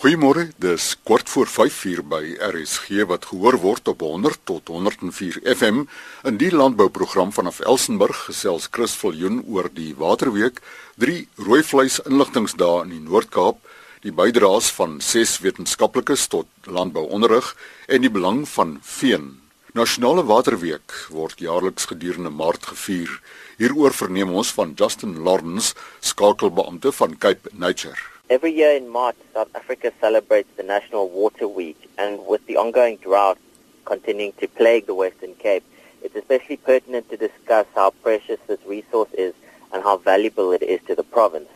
Goeiemôre, dis kort voor 5:00 by RSG wat gehoor word op 100 tot 104 FM. In die landbouprogram vanaf Elsenburg gesels Chris Viljoen oor die Waterweek, drie rooi vleis inligtingsdae in die Noord-Kaap, die bydraes van ses wetenskaplikes tot landbouonderrig en die belang van veen. Nasionale Waterweek word jaarliks gedurende Maart gevier. Hieroor verneem ons van Justin Lawrence, skakelbeampte van Cape Nature. Every year in March, South Africa celebrates the National Water Week, and with the ongoing drought continuing to plague the Western Cape, it's especially pertinent to discuss how precious this resource is and how valuable it is to the province.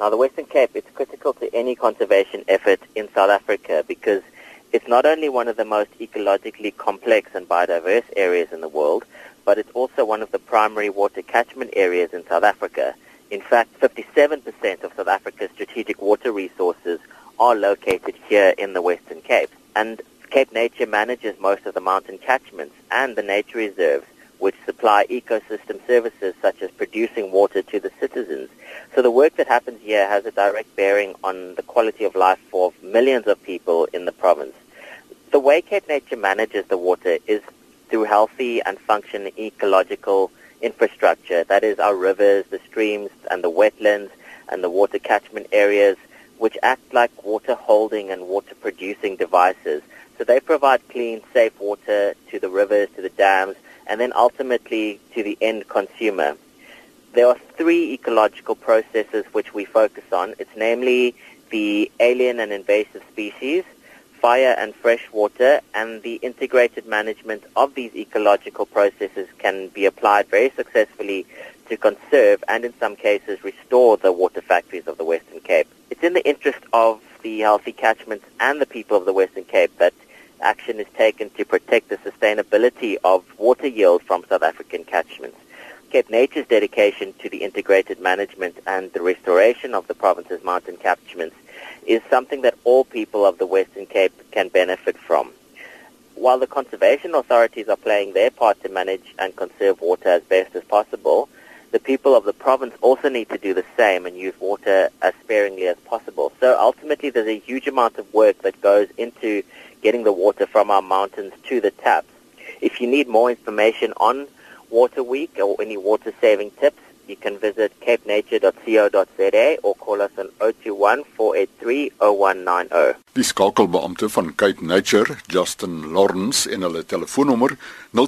Now, the Western Cape is critical to any conservation effort in South Africa because it's not only one of the most ecologically complex and biodiverse areas in the world, but it's also one of the primary water catchment areas in South Africa. In fact, 57% of South Africa's strategic water resources are located here in the Western Cape. And Cape Nature manages most of the mountain catchments and the nature reserves, which supply ecosystem services such as producing water to the citizens. So the work that happens here has a direct bearing on the quality of life for millions of people in the province. The way Cape Nature manages the water is through healthy and functioning ecological infrastructure, that is our rivers, the streams and the wetlands and the water catchment areas, which act like water holding and water producing devices. So they provide clean, safe water to the rivers, to the dams, and then ultimately to the end consumer. There are three ecological processes which we focus on. It's namely the alien and invasive species, fire and fresh water, and the integrated management of these ecological processes can be applied very successfully to conserve and in some cases restore the water factories of the Western Cape. It's in the interest of the healthy catchments and the people of the Western Cape that action is taken to protect the sustainability of water yield from South African catchments. Cape Nature's dedication to the integrated management and the restoration of the province's mountain catchments is something that all people of the Western Cape can benefit from. While the conservation authorities are playing their part to manage and conserve water as best as possible, the people of the province also need to do the same and use water as sparingly as possible. So ultimately there's a huge amount of work that goes into getting the water from our mountains to the taps. If you need more information on Water Week or any water saving tips, you can visit capenature.co.za or call us on 021-483-0190. Die skakelbeampte van Cape Nature, Justin Lawrence en hulle telefoonnommer 0214830190.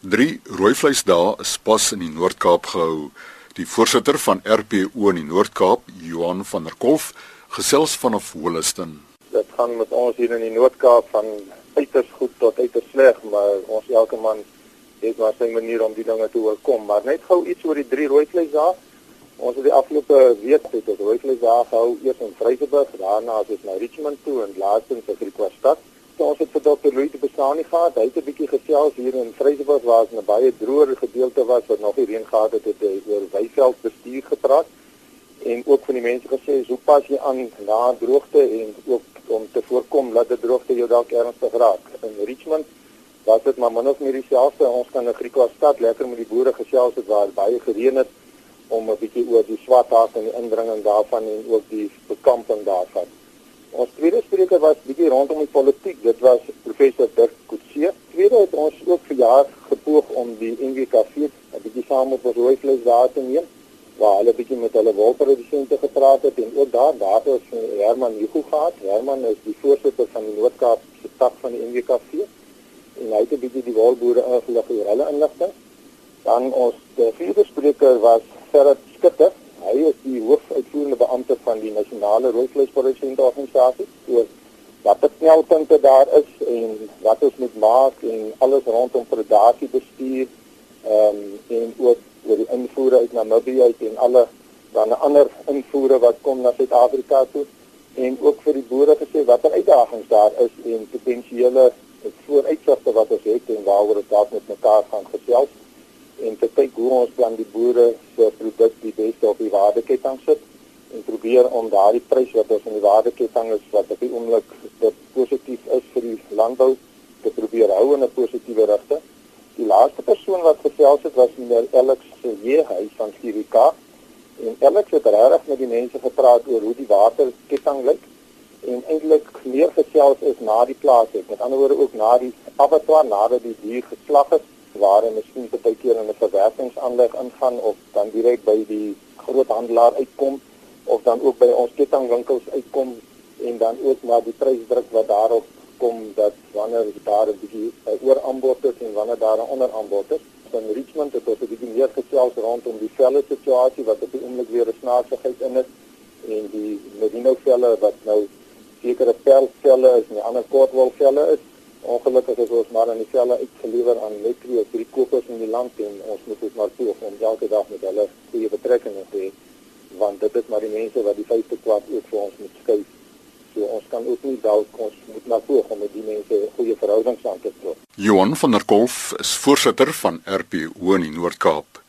Drie rooivleisdae is pas in die Noord-Kaap gehou. Die voorsitter van RPO in die Noord-Kaap, Johan van der Kolf, gesels vanaf Holliston. Dit gaan met ons hier in die Noord-Kaap van uiters goed tot uiters sleg, maar ons elke man het maar sy manier om die dinge te oorkom. Maar net gou iets oor die drie rooi vleis daar. Ons het die afgelope week het ons rooi vleis daar gehou eers in Vryburg, daarna het ons na Richmond toe en laastens in Griquastad. So ons het vir Dr. Louis te bestaan gehad. Hy het 'n bietjie gesels hier in Vryburg waar ons 'n baie droër gedeelte was wat nog nie reën gehad het het oor weiveld bestuur gepraat en ook van die mense gesê hoe pas jy aan na droogte en ook om te voorkom dat die droogte jou dalk ernstig raak. In Richmond was dit maar min of meer dieselfde. Ons kan 'n Griekse stad lekker met die boere gesels het waar baie gereën het om 'n bietjie oor die swathaas en die indringing daarvan en ook die bekamping daarvan. Ons tweede spreker was bietjie rondom die politiek. Dit was professor Dirk Coetzee. Tweede het ons ook verjaar gepoog om die NWKV 'n bietjie saam op ons rooivleis daar te neem waar hulle bietjie met hulle wolprodusente gepraat het en ook daar daar het Herman Hugo gehad. Herman is die voorsitter van die Noord-Kaap se tak van die NWKV en hy het 'n bietjie die wolboere ingelig oor hulle inligting. Dan ons die vierde spreker was Gerard Skutte. Hy is die hoofuitvoerende beampte van die Nasionale Rooivleisprodusente Organisasie. Oor wat die knelpunte daar is en wat ons moet maak en alles rondom predatiebestuur ehm um, en ook oor die invoere uit Namibië uit en alle dan ander invoere wat kom na Suid-Afrika toe en ook vir die boere gesê watter uitdagings daar is en potensiële vooruitsigte wat ons het en waaroor ons dalk met mekaar gaan gesels en te kyk hoe ons plan die boere se produk die beste op die waardeketting sit en probeer om daardie prys wat ons in die waardeketting is wat op die oomblik positief is vir die landbou te probeer hou in 'n positiewe rigting. Die laaste persoon wat gesels het was meneer Alex Seje, hy van CVK En Alex het regtig met die mense gepraat oor hoe die waterketting lyk en eintlik meer gesels is na die plaas het. Met ander woorde ook na die abattoir nadat die dier geslag is waar hulle miskien baie keer in 'n verwerkingsaanleg ingaan of dan direk by die groothandelaar uitkom of dan ook by ons kettingwinkels uitkom en dan ook na die prysdruk wat daarop kom dat wanneer daar 'n bietjie ooraanbod is en wanneer daar 'n onderaanbod is in Richmond het ons 'n bietjie meer gesels rondom die velle situasie wat op die oomblik weer 'n snaaksigheid in is en die merino velle wat nou sekere perlvelle is en die ander kortwol velle is ongelukkig is ons maar aan die velle uitgelewer aan net twee of drie kopers in die land en ons moet dit maar toe om elke dag met hulle goeie betrekkinge te hê want dit is maar die mense wat die feite kwart ook vir ons moet skuif So ons kan ook nie dalk ons moet na voor om met die mense goeie verhoudings aan te knoop. Johan van der Kolf is voorsitter van RPO in die Noord-Kaap.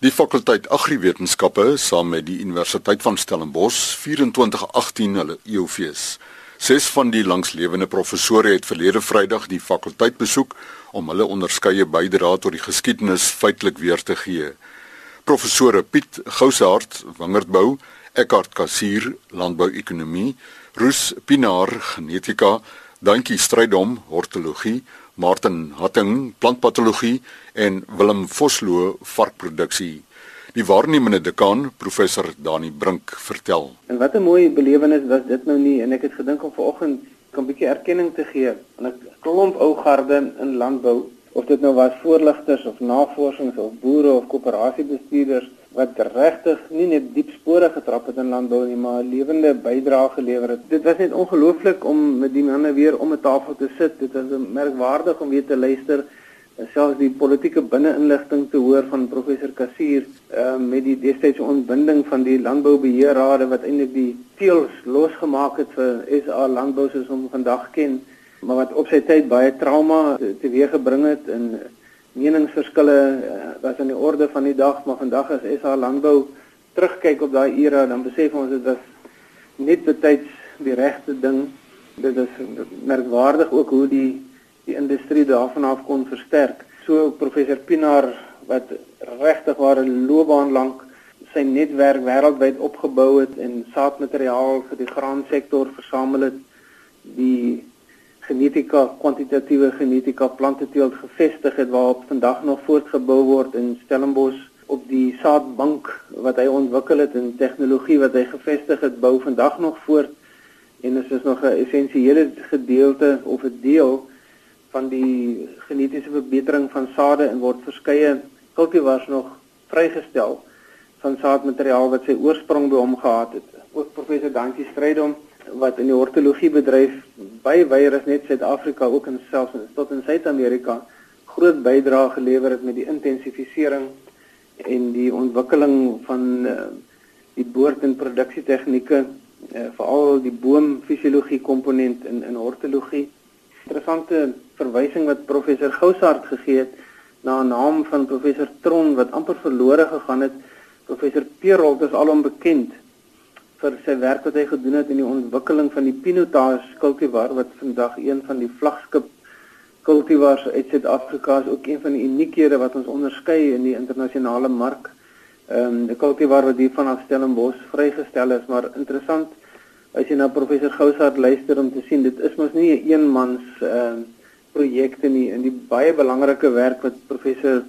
Die fakulteit Agriwetenskappe saam met die Universiteit van Stellenbosch 2418 hulle EOFees. Ses van die langslewende professore het verlede Vrydag die fakulteit besoek om hulle onderskeie bydrae tot die geskiedenis feitelik weer te gee. Professore Piet Gousaard, Wingerdbou, Eckhart Kassier, Landbouekonomie, Roos Pinaar genetika, Dankie Strydom hortologie, Martin Hatting plantpatologie en Willem Vosloo varkproduksie. Die waarnemende dekaan, professor Dani Brink, vertel. En wat 'n mooi belewenis was dit nou nie en ek het gedink om vanoggend 'n bietjie erkenning te gee aan 'n klomp ou garde in landbou of dit nou was voorligters of navorsings of boere of koöperasiebestuurders wat regtig nie net diep spore getrap het in landbou nie, maar 'n lewende bydrae gelewer het. Dit was net ongelooflik om met die manne weer om 'n tafel te sit. Dit was merkwaardig om weer te luister selfs die politieke binne-inligting te hoor van professor Kassier uh, met die destydse ontbinding van die landboubeheerrade wat eintlik die teels losgemaak het vir SA landbou soos ons vandag ken, maar wat op sy tyd baie trauma teweeggebring het en meningsverskille uh, was aan die orde van die dag, maar vandag as SA landbou terugkyk op daai era, dan besef ons dit was net betyds die regte ding. Dit is merkwaardig ook hoe die die industrie daarvan af kon versterk. So professor Pinaar wat regtig waar 'n loopbaan lank sy netwerk wêreldwyd opgebou het en saadmateriaal vir die graansektor versamel het, die genetika kwantitatiewe genetika planteteelt gevestig het waarop vandag nog voortgebou word in Stellenbosch op die saadbank wat hy ontwikkel het en tegnologie wat hy gevestig het bou vandag nog voort en dit is nog 'n essensiële gedeelte of 'n deel van die genetiese verbetering van sade en word verskeie kultivars nog vrygestel van saadmateriaal wat sy oorsprong by hom gehad het. Ook professor Dankie Strydom wat in die hortologie bedryf by weier is net Suid-Afrika ook in selfs tot in Suid-Amerika groot bydrae gelewer het met die intensifisering en die ontwikkeling van uh, die boord en produksietegnieke uh, veral die boomfisiologie komponent in in hortologie interessante verwysing wat professor Gousaard gegee het na 'n naam van professor Tron wat amper verlore gegaan het professor Perold is alom bekend vir sy werk wat hy gedoen het in die ontwikkeling van die Pinotage kultivar wat vandag een van die vlaggenskap kultivars uit Suid-Afrika is ook een van die uniekhede wat ons onderskei in die internasionale mark. Ehm um, die kultivar wat hier vanaf Stellenbosch vrygestel is, maar interessant as jy na professor Gousaard luister om te sien dit is mos nie 'n een mans ehm uh, projekte nie in die baie belangrike werk wat professor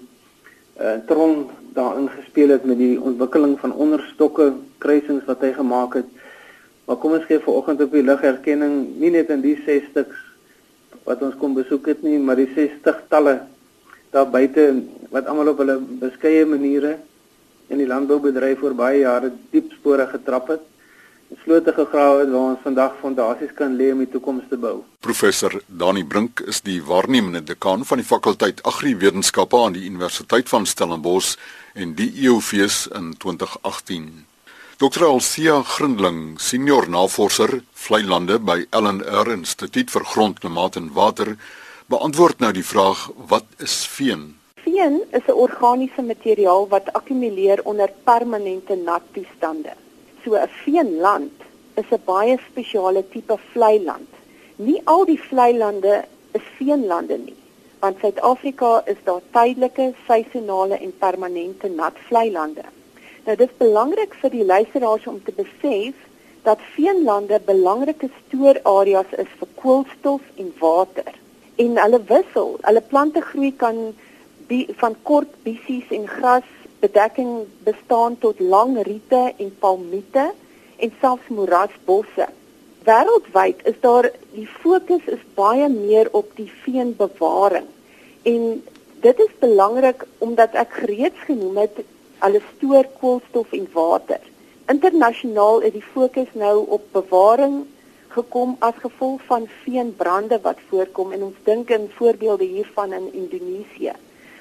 uh, Tron daarin gespeel het met die ontwikkeling van onderstokke kruisings wat hy gemaak het. Maar kom ons gee vanoggend op die lig erkenning nie net in die 6 stuks wat ons kom besoek het nie, maar die 60 talle daar buite wat almal op hulle beskeie maniere in die landboubedryf oor baie jare diep spore getrap het slote gegrawe het waar ons vandag fondasies kan lê om die toekoms te bou. Professor Dani Brink is die waarnemende dekaan van die fakulteit Agriwetenskappe aan die Universiteit van Stellenbosch en die EOFees in 2018. Dr. Alcia Grindling, senior navorser vlei lande by LNR Instituut vir Grondklimaat en Water, beantwoord nou die vraag: Wat is veen? Veen is 'n organiese materiaal wat akkumuleer onder permanente nat toestande. So 'n veenland is 'n baie spesiale tipe vlei land. Nie al die vlei lande is veenlande nie, want Suid-Afrika is daar tydelike, seisonale en permanente nat vlei lande. Nou dis belangrik vir die luisteraars om te besef dat veenlande belangrike stoorareas is vir koolstof en water. En hulle wissel, hulle plante groei kan van kort bissies en gras bedekking bestaan tot lang riete en palmiete en selfs moerasbosse. Wêreldwyd is daar die fokus is baie meer op die veenbewaring. En dit is belangrik omdat ek reeds genoem het hulle stoor koolstof en water. Internasionaal is die fokus nou op bewaring gekom as gevolg van veenbrande wat voorkom en ons dink in voorbeelde hiervan in Indonesië.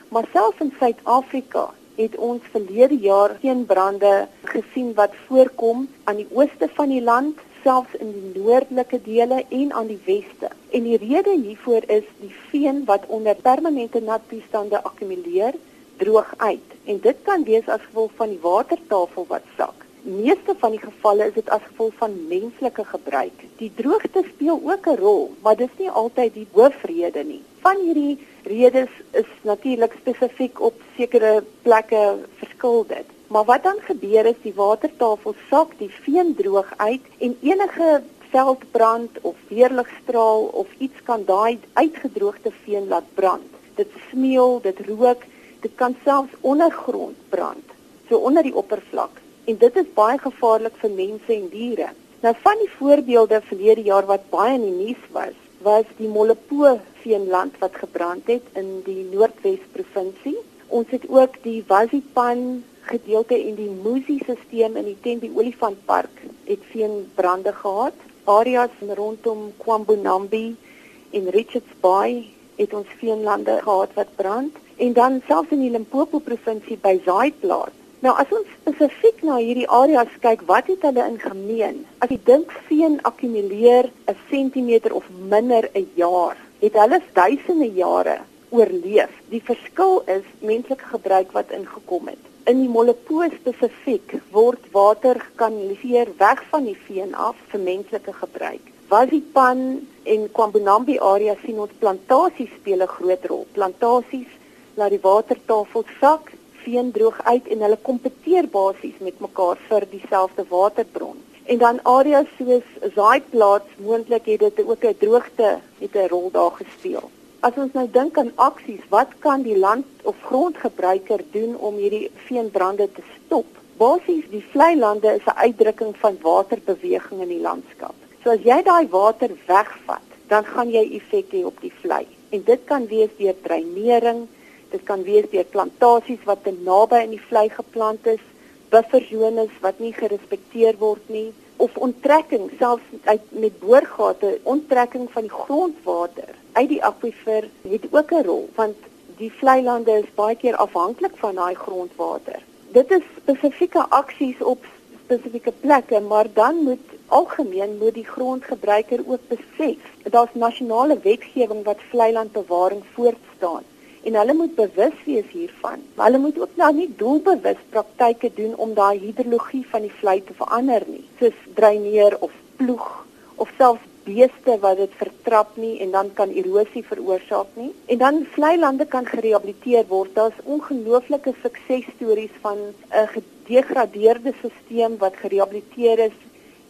Maar selfs in Suid-Afrika het ons verlede jaar veenbrande gesien wat voorkom aan die ooste van die land, selfs in die noordelike dele en aan die weste. En die rede hiervoor is die veen wat onder permanente nat toestande akkumuleer, droog uit. En dit kan wees as gevolg van die watertafel wat sak meeste van die gevalle is dit as gevolg van menslike gebruik. Die droogte speel ook 'n rol, maar dis nie altyd die hoofrede nie. Van hierdie redes is natuurlik spesifiek op sekere plekke verskil dit. Maar wat dan gebeur is die watertafel sak, die veen droog uit en enige veldbrand of weerligstraal of iets kan daai uitgedroogde veen laat brand. Dit smeul, dit rook, dit kan selfs ondergrond brand, so onder die oppervlak en dit is baie gevaarlik vir mense en diere. Nou van die voorbeelde verlede jaar wat baie in die nuus was, was die Molopo veenland wat gebrand het in die Noordwes provinsie. Ons het ook die Wazipan gedeelte en die Musi stelsel in die Tembe Olifantpark het veenbrande gehad. Areas rondom Kwambonambi en Richards Bay het ons veenlande gehad wat brand en dan selfs in die Limpopo provinsie by Zaaiplaas Nou as ons spesifiek na hierdie areas kyk, wat het hulle in gemeen? As jy dink veen akkumuleer 'n sentimeter of minder 'n jaar, het hulle duisende jare oorleef. Die verskil is menslike gebruik wat ingekom het. In die Molopo spesifiek word water gekanaliseer weg van die veen af vir menslike gebruik. Wazipan en Kwambonambi area sien ons plantasies speel 'n groot rol. Plantasies laat die watertafel sak veen droog uit en hulle kompeteer basies met mekaar vir dieselfde waterbron. En dan areas soos Zaaiplaas moontlik het dit ook 'n droogte het 'n rol daar gespeel. As ons nou dink aan aksies, wat kan die land of grondgebruiker doen om hierdie veenbrande te stop? Basies die vlei lande is 'n uitdrukking van waterbeweging in die landskap. So as jy daai water wegvat, dan gaan jy effek hê op die vlei. En dit kan wees deur dreinering, Dit kan wees deur plantasies wat te naby aan die vlei geplant is, bufferzones wat nie gerespekteer word nie of onttrekking selfs uit met boorgate, onttrekking van die grondwater uit die akwifer het ook 'n rol want die vlei lande is baie keer afhanklik van daai grondwater. Dit is spesifieke aksies op spesifieke plekke, maar dan moet algemeen moet die grondgebruiker ook besef dat daar's nasionale wetgewing wat vlei landbewaring voortstaan en hulle moet bewus wees hiervan. Maar hulle moet ook nou nie doelbewus praktyke doen om daai hidrologie van die vlei te verander nie, soos dreineer of ploeg of selfs beeste wat dit vertrap nie en dan kan erosie veroorsaak nie. En dan vlei lande kan gerehabiliteer word. Daar's ongelooflike suksesstories van 'n gedegradeerde stelsel wat gerehabiliteer is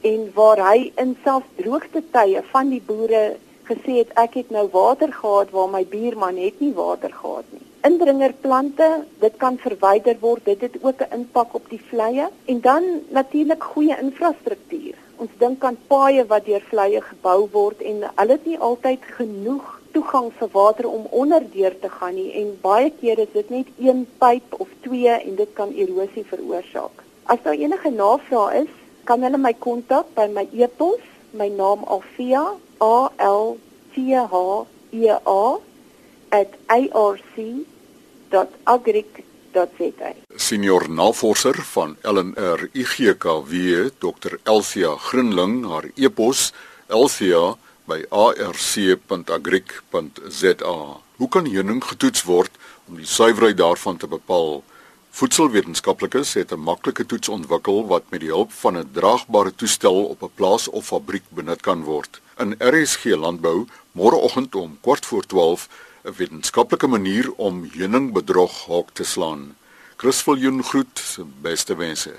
en waar hy in selfs droogte tye van die boere gesê het ek het nou water gehad waar my buurman het nie water gehad nie. Indringerplante, dit kan verwyder word. Dit het ook 'n impak op die vleie en dan natuurlik goeie infrastruktuur. Ons dink aan paaie wat deur vleie gebou word en hulle het nie altyd genoeg toegang vir water om onderdeur te gaan nie en baie kere is dit net een pyp of twee en dit kan erosie veroorsaak. As daar enige navrae is, kan hulle my kontak by my e-pos, my naam Alfia A L T H E A @arc.agric.za. Senior navorser van LNR IGKW, Dr Elsia Grinling, haar e-pos elsia@arc.agric.za. Hoe kan heuning getoets word om die suiwerheid daarvan te bepaal? Voedselwetenskaplikes het 'n maklike toets ontwikkel wat met die hulp van 'n draagbare toestel op 'n plaas of fabriek benut kan word. In RSG Landbou, môreoggend om kwart voor 12, 'n wetenskaplike manier om heuningbedrog hok te slaan. Chris Viljoen groet, beste wense.